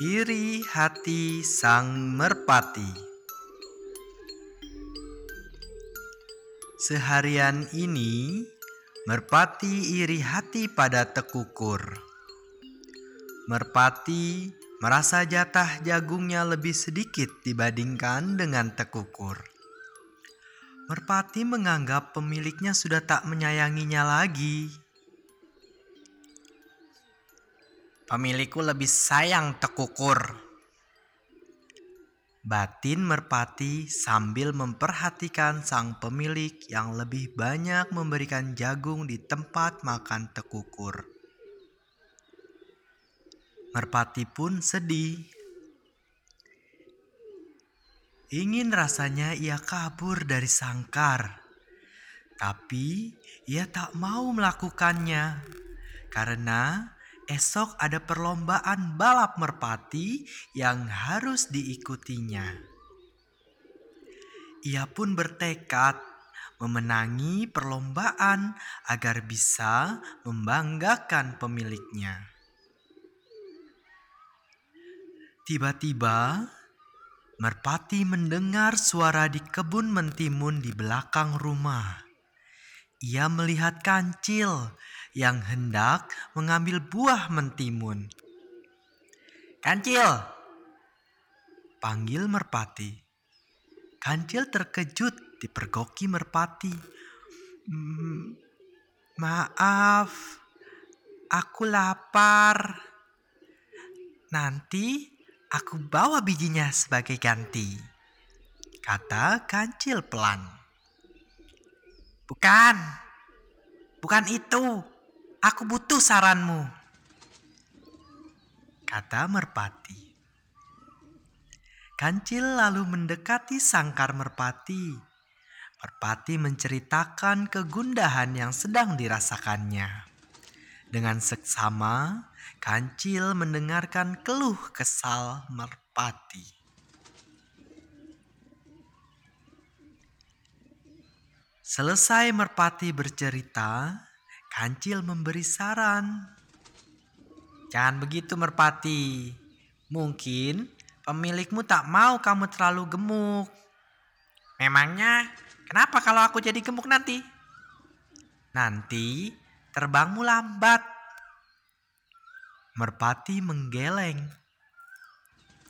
Iri hati sang merpati. Seharian ini, merpati iri hati pada tekukur. Merpati merasa jatah jagungnya lebih sedikit dibandingkan dengan tekukur. Merpati menganggap pemiliknya sudah tak menyayanginya lagi. Pemilikku lebih sayang tekukur. Batin merpati sambil memperhatikan sang pemilik yang lebih banyak memberikan jagung di tempat makan tekukur. Merpati pun sedih. Ingin rasanya ia kabur dari sangkar, tapi ia tak mau melakukannya karena esok ada perlombaan balap merpati yang harus diikutinya. Ia pun bertekad memenangi perlombaan agar bisa membanggakan pemiliknya. Tiba-tiba, merpati mendengar suara di kebun mentimun di belakang rumah. Ia melihat kancil yang hendak mengambil buah mentimun. Kancil! Panggil merpati. Kancil terkejut dipergoki merpati. "Mm, maaf, aku lapar. Nanti aku bawa bijinya sebagai ganti. Kata kancil pelan. Bukan, bukan itu. Aku butuh saranmu. Kata merpati. Kancil lalu mendekati sangkar merpati. Merpati menceritakan kegundahan yang sedang dirasakannya. Dengan seksama, Kancil mendengarkan keluh kesal merpati. Selesai merpati bercerita, Kancil memberi saran. Jangan begitu merpati. Mungkin pemilikmu tak mau kamu terlalu gemuk. Memangnya kenapa kalau aku jadi gemuk nanti? Nanti terbangmu lambat. Merpati menggeleng.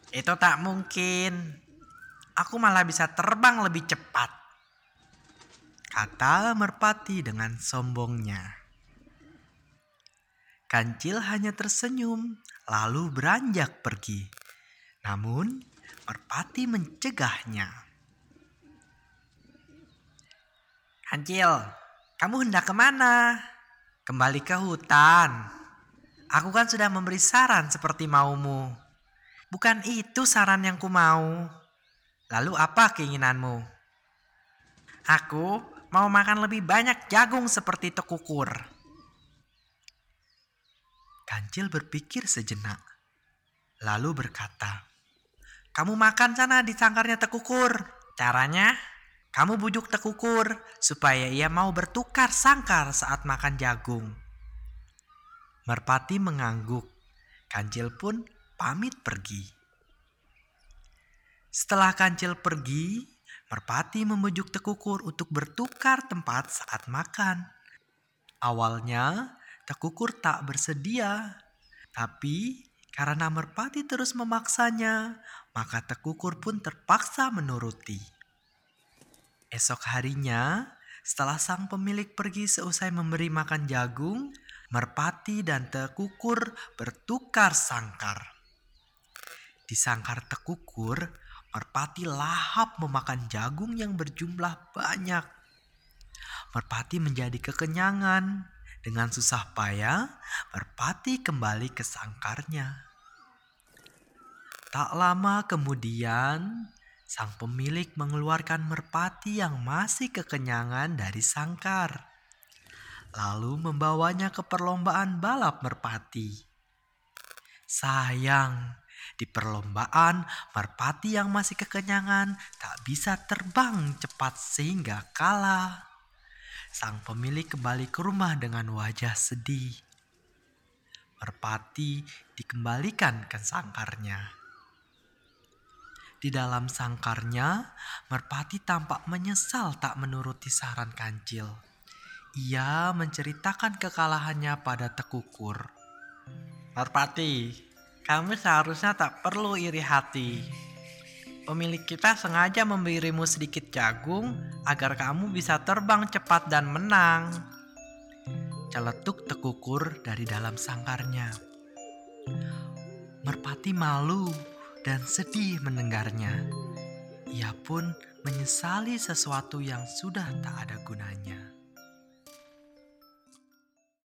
Itu tak mungkin. Aku malah bisa terbang lebih cepat. Kata merpati dengan sombongnya. Kancil hanya tersenyum, lalu beranjak pergi. Namun, merpati mencegahnya. Kancil, kamu hendak ke mana? Kembali ke hutan. Aku kan sudah memberi saran seperti maumu. Bukan itu saran yang ku mau. Lalu apa keinginanmu? Aku mau makan lebih banyak jagung seperti tekukur. Kancil berpikir sejenak, lalu berkata, "Kamu makan sana di sangkarnya Tekukur. Caranya, kamu bujuk Tekukur supaya ia mau bertukar sangkar saat makan jagung." Merpati mengangguk. Kancil pun pamit pergi. Setelah Kancil pergi, Merpati membujuk Tekukur untuk bertukar tempat saat makan. Awalnya, Tekukur tak bersedia, tapi karena merpati terus memaksanya, maka Tekukur pun terpaksa menuruti. Esok harinya, setelah sang pemilik pergi seusai memberi makan jagung, merpati dan Tekukur bertukar sangkar. Di sangkar Tekukur, merpati lahap memakan jagung yang berjumlah banyak. Merpati menjadi kekenyangan dengan susah payah, merpati kembali ke sangkarnya. Tak lama kemudian, sang pemilik mengeluarkan merpati yang masih kekenyangan dari sangkar, lalu membawanya ke perlombaan balap merpati. Sayang, di perlombaan, merpati yang masih kekenyangan tak bisa terbang cepat sehingga kalah. Sang pemilik kembali ke rumah dengan wajah sedih. Merpati dikembalikan ke sangkarnya. Di dalam sangkarnya, Merpati tampak menyesal tak menuruti saran kancil. Ia menceritakan kekalahannya pada Tekukur. Merpati, kamu seharusnya tak perlu iri hati. Pemilik kita sengaja memberimu sedikit jagung agar kamu bisa terbang cepat dan menang. Celetuk Tekukur dari dalam sangkarnya. Merpati malu dan sedih mendengarnya. Ia pun menyesali sesuatu yang sudah tak ada gunanya.